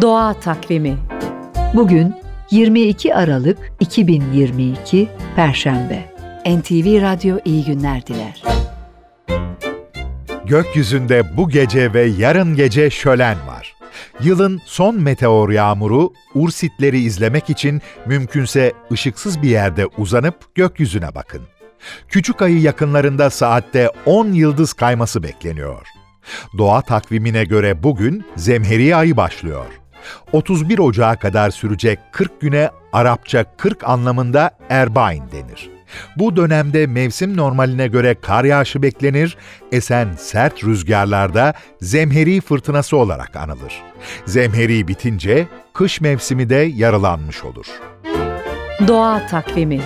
Doğa Takvimi Bugün 22 Aralık 2022 Perşembe. NTV Radyo iyi günler diler. Gökyüzünde bu gece ve yarın gece şölen var. Yılın son meteor yağmuru, ursitleri izlemek için mümkünse ışıksız bir yerde uzanıp gökyüzüne bakın. Küçük ayı yakınlarında saatte 10 yıldız kayması bekleniyor. Doğa takvimine göre bugün Zemheri ayı başlıyor. 31 Ocağı kadar sürecek 40 güne Arapça 40 anlamında Erbain denir. Bu dönemde mevsim normaline göre kar yağışı beklenir, esen sert rüzgarlarda zemheri fırtınası olarak anılır. Zemheri bitince kış mevsimi de yarılanmış olur. Doğa Takvimi